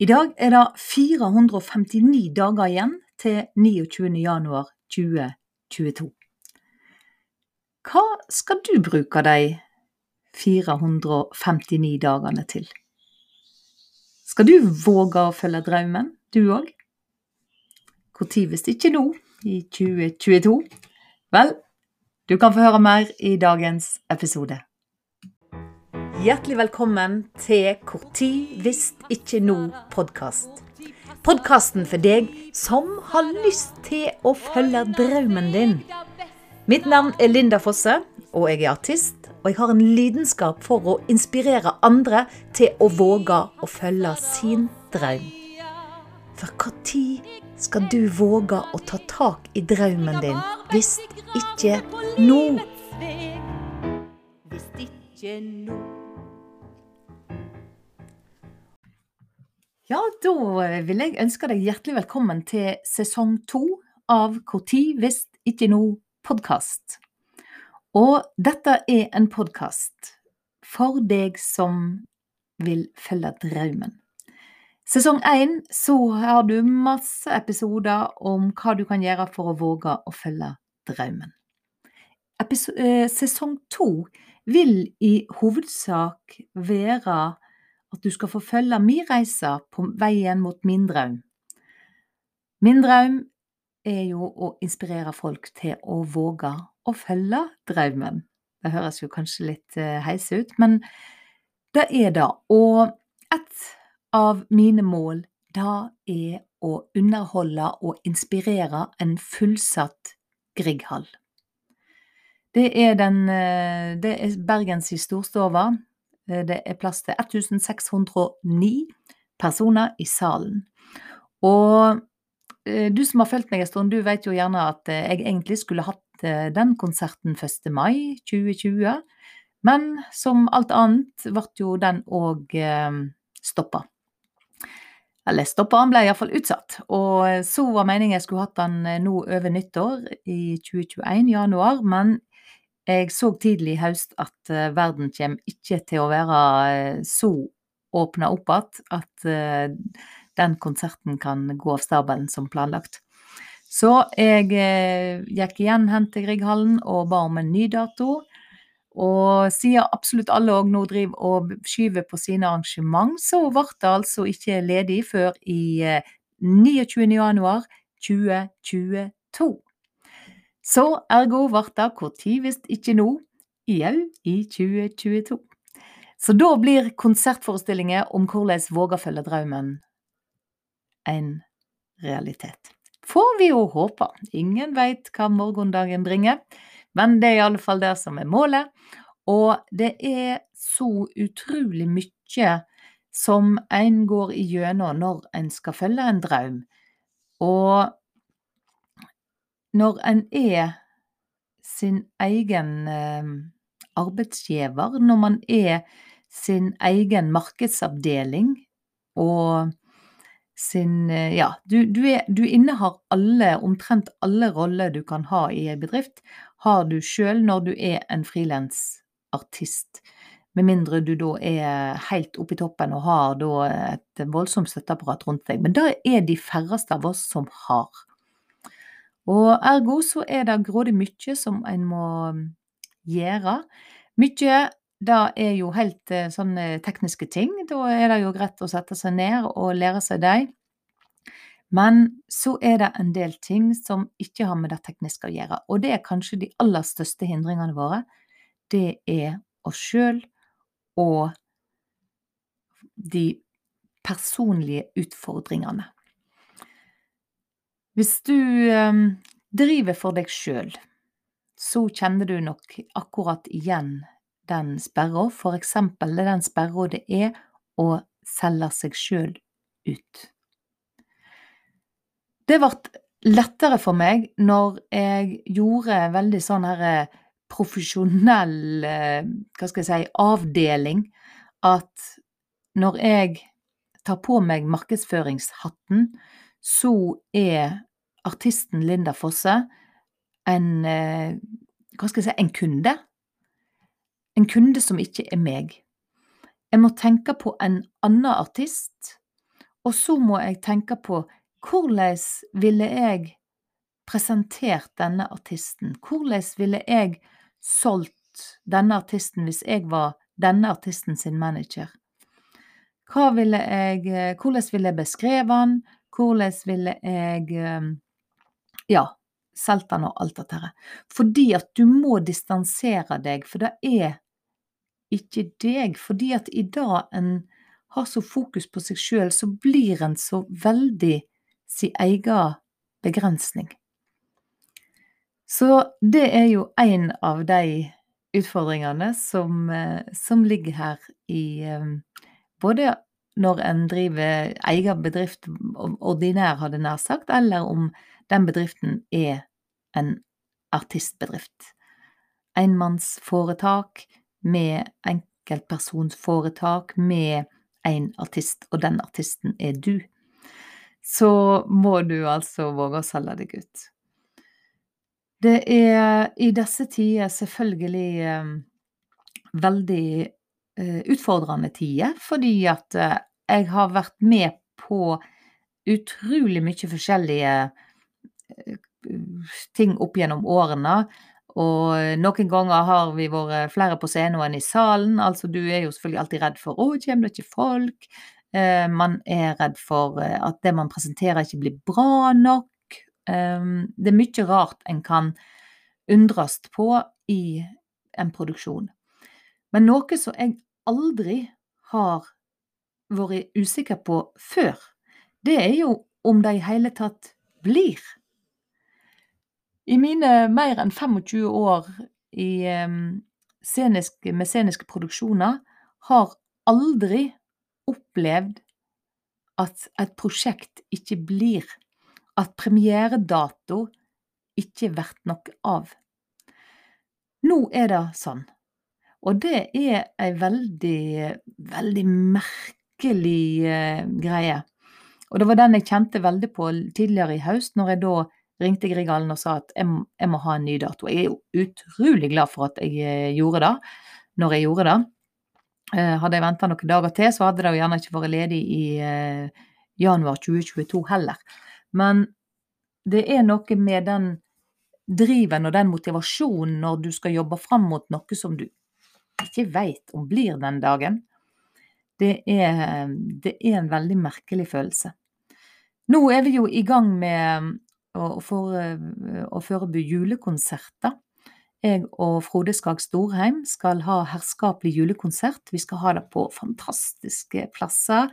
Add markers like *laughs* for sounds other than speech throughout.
I dag er det 459 dager igjen til 29. januar 2022. Hva skal du bruke de 459 dagene til? Skal du våge å følge drømmen, du òg? Når hvis ikke nå, i 2022? Vel, du kan få høre mer i dagens episode. Hjertelig velkommen til Korti hvis ikke nå-podkast. Podkasten for deg som har lyst til å følge drømmen din. Mitt navn er Linda Fosse, og jeg er artist. Og jeg har en lidenskap for å inspirere andre til å våge å følge sin drøm. For når skal du våge å ta tak i drømmen din hvis ikke nå? Hvis ikke nå. Ja, da vil jeg ønske deg hjertelig velkommen til sesong to av Hvor tid hvis ikke nå podkast. Og dette er en podkast for deg som vil følge drømmen. Sesong én så har du masse episoder om hva du kan gjøre for å våge å følge drømmen. Episo eh, sesong to vil i hovedsak være at du skal få følge min reise på veien mot min drøm. Min drøm er jo å inspirere folk til å våge å følge drømmen. Det høres jo kanskje litt uh, heis ut, men det er det. Og et av mine mål, da er å underholde og inspirere en fullsatt Grieghall. Det er, den, eh, det er Bergens storstova. Eh, det er plass til 1609 personer i salen. Og eh, du som har fulgt meg en stund, du vet jo gjerne at eh, jeg egentlig skulle hatt den konserten 1. mai 2020. Men som alt annet ble jo den òg stoppa. Eller stoppa, han ble iallfall utsatt. Og så var meningen jeg skulle hatt den nå over nyttår i 2021, januar, men jeg så tidlig i høst at uh, verden kommer ikke til å være uh, så åpna opp igjen at uh, den konserten kan gå av stabelen som planlagt. Så jeg gikk igjen hen til Grieghallen og ba om en ny dato. Og siden absolutt alle òg nå driver og skyver på sine arrangement, så ble det altså ikke ledig før i 29. januar 2022. Så ergo vart det tid hvis ikke nå, jau i 2022. Så da blir konsertforestillinger om hvordan våge følge drømmen en realitet. Får vi jo håpe. Ingen veit hva morgendagen bringer, men det er i alle fall det som er målet. Og det er så utrolig mye som en går igjennom når en skal følge en drøm. Og når en er sin egen eh, arbeidsgiver, når man er sin egen markedsavdeling og sin eh, Ja, du, du, er, du innehar alle, omtrent alle roller du kan ha i ei bedrift, har du sjøl når du er en frilansartist. Med mindre du da er helt oppe i toppen og har da et voldsomt støtteapparat rundt deg. Men det er de færreste av oss som har. Og ergo så er det grådig mye som en må mm, gjøre. Mye det er jo helt eh, sånne tekniske ting. Da er det jo greit å sette seg ned og lære seg dem. Men så er det en del ting som ikke har med det tekniske å gjøre. Og det er kanskje de aller største hindringene våre. Det er oss sjøl og de personlige utfordringene. Hvis du um, driver for deg sjøl, så kjenner du nok akkurat igjen den sperra. For eksempel er den sperra det er å selge seg sjøl ut. Det ble lettere for meg når jeg gjorde veldig sånn her eh, profesjonell eh, hva skal jeg si, avdeling. At når jeg tar på meg markedsføringshatten, så er artisten Linda Fosse en eh, Hva skal jeg si en kunde. En kunde som ikke er meg. Jeg må tenke på en annen artist, Og så må jeg tenke på hvordan ville jeg presentert denne artisten? Hvordan ville jeg solgt denne artisten hvis jeg var denne artisten sin manager? Ville jeg, eh, hvordan ville jeg beskrevet han? Hvordan ville jeg eh, ja, solgt den og alt dette her? Fordi at du må distansere deg, for det er ikke deg. Fordi at i dag en har så fokus på seg sjøl, så blir en så veldig sin egen begrensning. Så det er jo en av de utfordringene som, eh, som ligger her i eh, Både når en driver egen bedrift, ordinær hadde nær sagt, eller om den bedriften er en artistbedrift. Enmannsforetak med enkeltpersonsforetak med én artist, og den artisten er du. Så må du altså våge å selge deg ut. Det er i disse tider selvfølgelig eh, veldig eh, utfordrende tider, fordi at eh, jeg har vært med på utrolig mye forskjellige ting opp gjennom årene. Og noen ganger har vi vært flere på scenen enn i salen. Altså, du er jo selvfølgelig alltid redd for 'Å, kommer det ikke folk?' man er redd for at det man presenterer ikke blir bra nok. Eh, det er mye rart en kan undres på i en produksjon. Men noe som jeg aldri har vært usikker på før, det er jo om de i hele tatt blir. I mine mer enn 25 år i, ehm, sceniske, med sceniske produksjoner har aldri opplevd at et prosjekt ikke blir at premieredato ikke blir noe av. Nå er det sånn. Og det er ei veldig, veldig merkelig eh, greie. Og det var den jeg kjente veldig på tidligere i høst, når jeg da ringte Grieghallen og sa at jeg, jeg, må ha en ny dato. Jeg er jo utrolig glad for at jeg eh, gjorde det, når jeg gjorde det. Eh, hadde jeg venta noen dager til, så hadde det jo gjerne ikke vært ledig i eh, januar 2022 heller. Men det er noe med den driven og den motivasjonen når du skal jobbe fram mot noe som du ikke veit om blir den dagen. Det er, det er, en veldig merkelig følelse. Nå er vi jo i gang med å, for, å forberede julekonserter. Jeg og Frode Skag Storheim skal ha herskapelig julekonsert. Vi skal ha det på fantastiske plasser.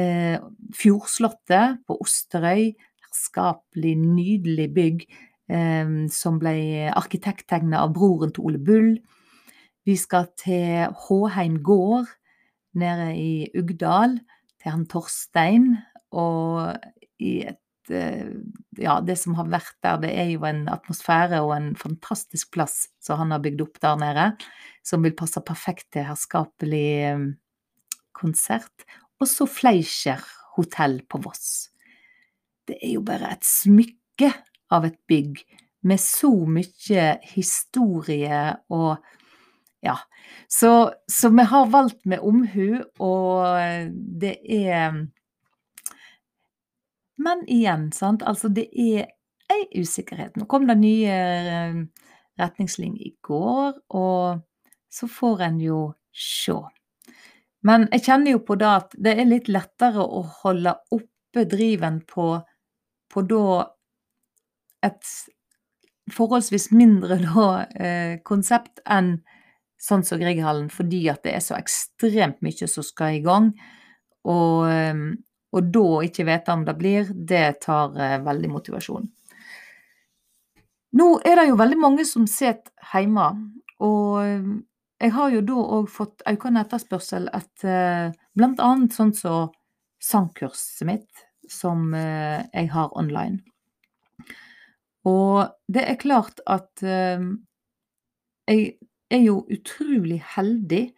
Eh, Fjordslottet på Osterøy, herskapelig, nydelig bygg eh, som ble arkitekttegna av broren til Ole Bull. Vi skal til Håheim gård nede i Uggdal, til han Torstein. Og i et eh, Ja, det som har vært der, det er jo en atmosfære og en fantastisk plass som han har bygd opp der nede, som vil passe perfekt til herskapelig eh, konsert. Og så Fleischer hotell på Voss det er jo bare et smykke av et bygg med så mye historie og ja. Så, så vi har valgt med omhu, og det er Men igjen, sant. Altså, det er ei usikkerhet. Nå kom det nye eh, retningslinjer i går, og så får en jo se. Men jeg kjenner jo på det at det er litt lettere å holde oppe driven på på da et forholdsvis mindre da, eh, konsept enn sånn som Grieghallen, fordi at det er så ekstremt mye som skal i gang. Og, eh, og da ikke vite om det blir, det tar eh, veldig motivasjon. Nå er det jo veldig mange som sitter hjemme, og eh, jeg har jo da òg fått økende etterspørsel etter blant annet sånn som sangkurset mitt, som eh, jeg har online. Og det er klart at eh, jeg er jo utrolig heldig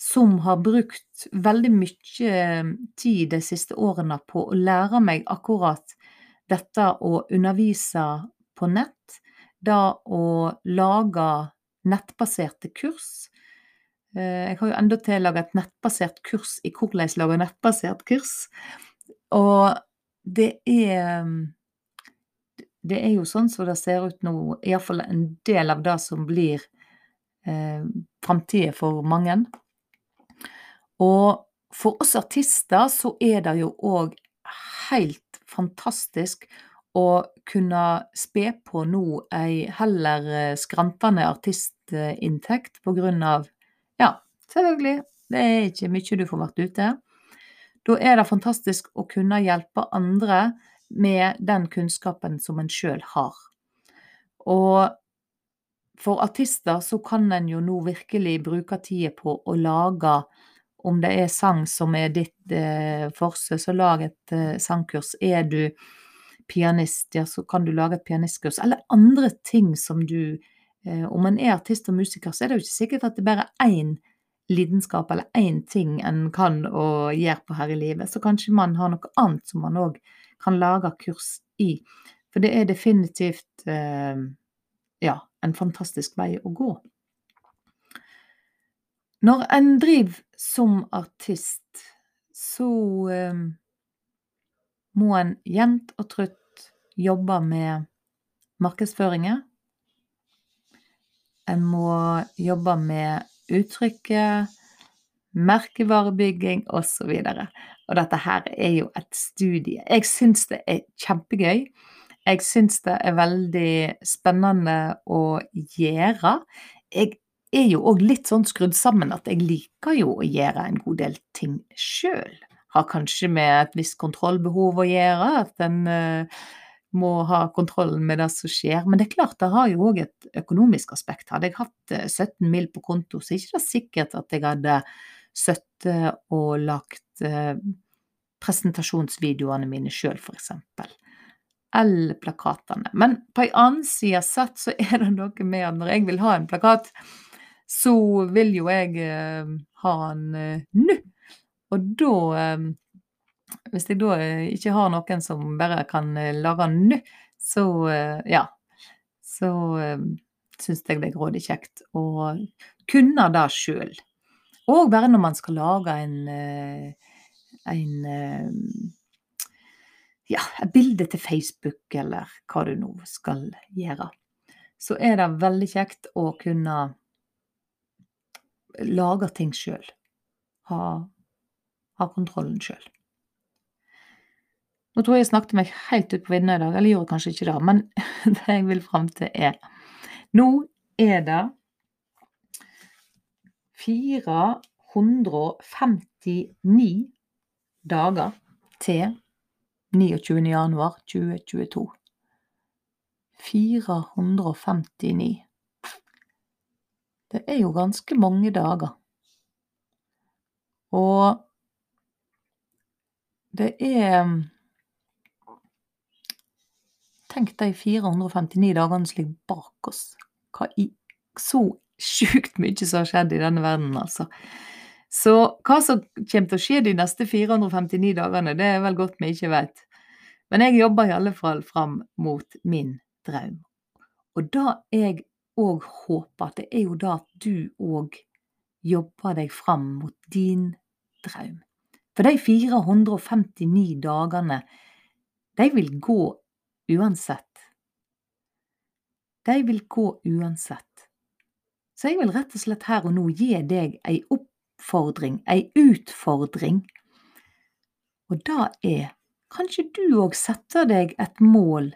som har brukt veldig mye eh, tid de siste årene på å lære meg akkurat dette å undervise på nett. Da å lage nettbaserte kurs. Jeg har jo endatil laga et nettbasert kurs i hvordan lage nettbasert kurs. Og det er Det er jo sånn som det ser ut nå, iallfall en del av det som blir eh, framtida for mange. Og for oss artister så er det jo òg helt fantastisk å kunne spe på nå ei heller eh, skrantende artistinntekt på grunn av Ja, selvfølgelig, det er ikke mye du får vært ute. Da er det fantastisk å kunne hjelpe andre med den kunnskapen som en sjøl har. Og for artister så kan en jo nå virkelig bruke tida på å lage om det er sang som er ditt eh, forse, så lag et eh, sangkurs. Er du pianist, ja, så kan du lage et pianistkurs. Eller andre ting som du eh, Om en er artist og musiker, så er det jo ikke sikkert at det bare er én lidenskap eller én ting en kan og gjør på her i livet. Så kanskje man har noe annet som man òg kan lage kurs i. For det er definitivt eh, ja, en fantastisk vei å gå. Når en driver som artist, så eh, må en jevnt og trutt jobbe med markedsføringer. En må jobbe med uttrykket, merkevarebygging osv. Og, og dette her er jo et studie. Jeg syns det er kjempegøy. Jeg syns det er veldig spennende å gjøre. Jeg er jo òg litt sånn skrudd sammen at jeg liker jo å gjøre en god del ting sjøl. Har kanskje med et visst kontrollbehov å gjøre, at en uh, må ha kontrollen med det som skjer. Men det er klart, det har jo òg et økonomisk aspekt. Hadde jeg hatt 17 eh, mil på konto, så er det ikke sikkert at jeg hadde sittet og lagt uh, presentasjonsvideoene mine sjøl, f.eks. Eller plakatene. Men på en annen side sett så er det noe med at når jeg vil ha en plakat, så vil jo jeg eh, ha den eh, nå. Og da eh, Hvis jeg da eh, ikke har noen som bare kan eh, lage den nå, så eh, ja. Så syns jeg det er grådig kjekt å kunne det sjøl. Og bare når man skal lage en, en ja, et bilde til Facebook, eller hva du nå skal gjøre, så er det veldig kjekt å kunne lage ting sjøl. Ha, ha kontrollen sjøl. Nå tror jeg jeg snakket meg helt ut på vidda i dag, eller gjorde kanskje ikke det, men *laughs* det jeg vil fram til er Nå er det 459 dager til 29. januar 2022. 459. Det er jo ganske mange dager. Og det er Tenk de 459 dagene som ligger bak oss. Hva i så sjukt mye som har skjedd i denne verden, altså. Så hva som kommer til å skje de neste 459 dagene, det er vel godt vi ikke vet. Men jeg jobber i alle fall fram mot min drøm. Og det jeg òg håper, det er jo da at du òg jobber deg fram mot din drøm. For de 459 dagene, de vil gå uansett. De vil gå uansett. Så jeg vil rett og slett her og nå gi deg ei oppfordring, ei utfordring. Og da er kanskje du òg setter deg et mål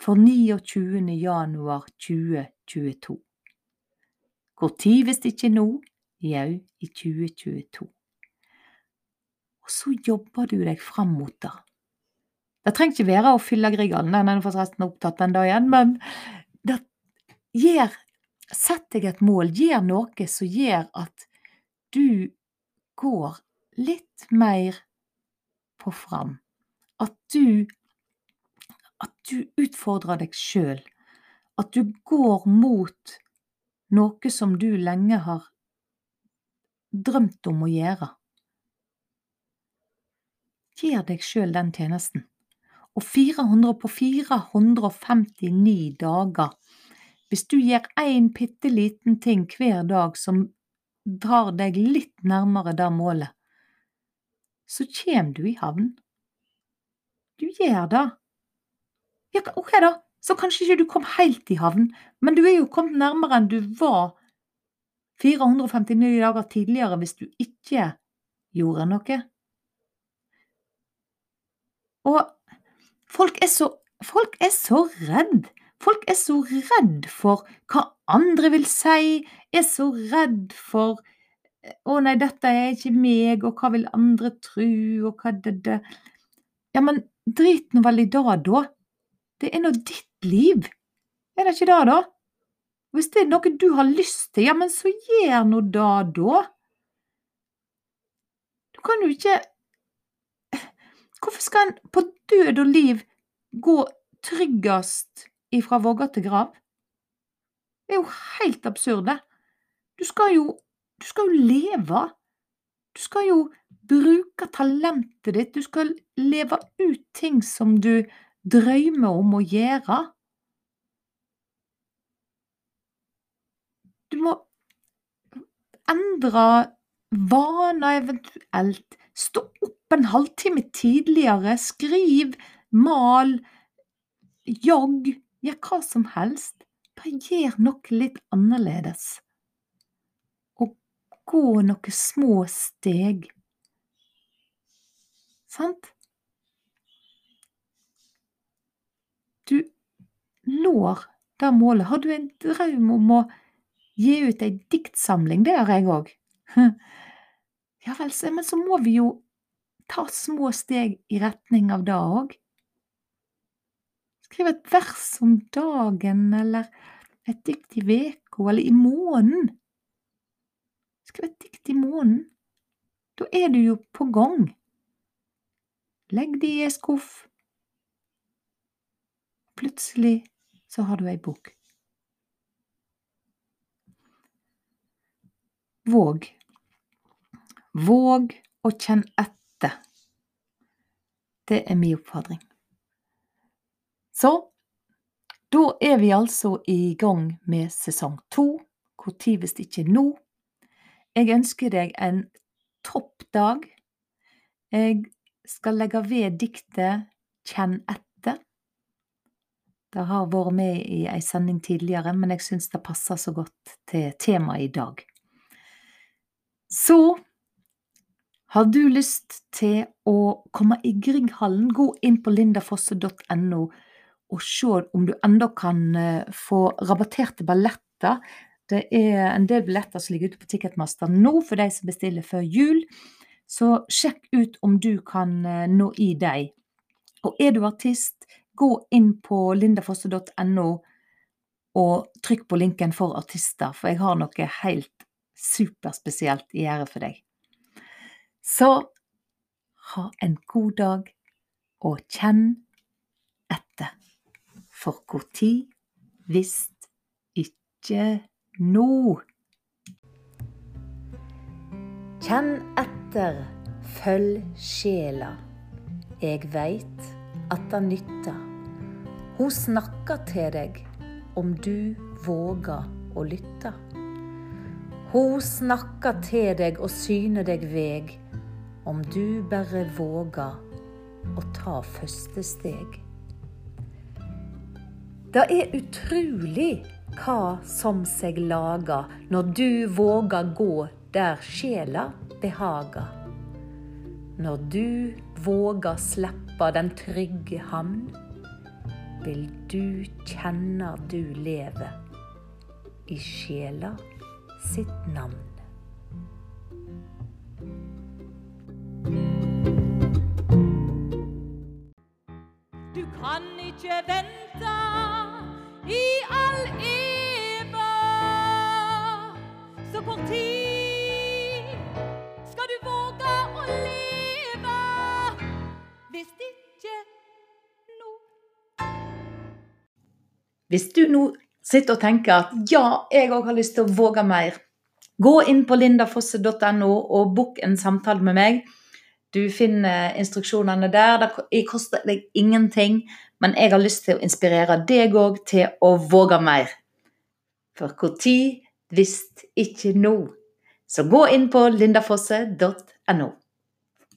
for 29. januar 2022. Hvor tid hvis ikke nå? Jau, i 2022. Og så jobber du deg fram mot det. Det trenger ikke være å fylle Grieghallen, den er forresten opptatt den dagen, men det gjør Sett deg et mål, gjør noe som gjør at du går litt mer på fram. At du at du utfordrer deg sjøl. At du går mot noe som du lenge har drømt om å gjøre. Gjør deg sjøl den tjenesten. Og 400 på 459 dager, hvis du gjør én bitte liten ting hver dag som drar deg litt nærmere det målet, så kjem du i havn. du gjør det. Ja, ok da, så kanskje ikke du kom helt i havn, men du er jo kommet nærmere enn du var 459 dager tidligere hvis du ikke gjorde noe. Og folk er så, folk er så redd. Folk er så redd for hva andre vil si, er så redd for å nei, dette er ikke meg, og hva vil andre tru, og hva det det Ja, men drit nå vel i det, da. Det er nå ditt liv. Er det ikke det, da? Hvis det er noe du har lyst til, ja, men så gjør nå det, da. Du kan jo ikke Hvorfor skal en på død og liv gå tryggest ifra vogga til grav? Det er jo helt absurd, det. Du skal jo, du skal jo leve. Du skal jo bruke talentet ditt, du skal leve ut ting som du drømmer om å gjøre. Du må endre vaner eventuelt. Stå opp en halvtime tidligere, skriv, mal, jogg, gjør hva som helst. Bare gjør noe litt annerledes. Gå noen små steg. Sant? Du når det målet. Har du en drøm om å gi ut ei diktsamling? Det har jeg òg. *laughs* Ja vel, men så må vi jo ta små steg i retning av det òg. Skriv et vers om dagen, eller et dikt i veka, eller i måneden. Skriv et dikt i måneden. Da er du jo på gang. Legg det i ei skuff. Plutselig så har du ei bok. Våg. Våg å kjenne etter. Det er min oppfordring. Så da er vi altså i gang med sesong to. Når hvis ikke nå? Jeg ønsker deg en topp dag. Jeg skal legge ved diktet Kjenn etter. Det har vært med i ei sending tidligere, men jeg syns det passer så godt til temaet i dag. Så har du lyst til å komme i Grieghallen, gå inn på lindafosse.no og se om du enda kan eh, få rabatterte balletter. Det er en del billetter som ligger ute på Ticketmaster nå for de som bestiller før jul. Så sjekk ut om du kan eh, nå i dem. Og er du artist, gå inn på lindafosse.no og trykk på linken for artister, for jeg har noe helt superspesielt i gjære for deg. Så ha en god dag, og kjenn etter. For når, hvis ikke nå. Kjenn etter, følg sjela. Eg veit at det nytter. Hun snakker til deg om du våger å lytte. Hun snakker til deg og syner deg veg om du bare våger å ta første steg. Det er utrolig hva som seg lager når du våger gå der sjela behager. Når du våger slippe den trygge hamn, vil du kjenne du lever i sjela sitt navn. ikke vente i all eva. Så kort tid skal du våge å leve hvis ikke nå. Hvis du nå sitter og tenker at ja, jeg òg har lyst til å våge mer, gå inn på lindafosse.no og book en samtale med meg. Du finner instruksjonene der. Det koster deg ingenting. Men jeg har lyst til å inspirere deg òg til å våge mer. For når hvis ikke nå? Så gå inn på lindafosse.no.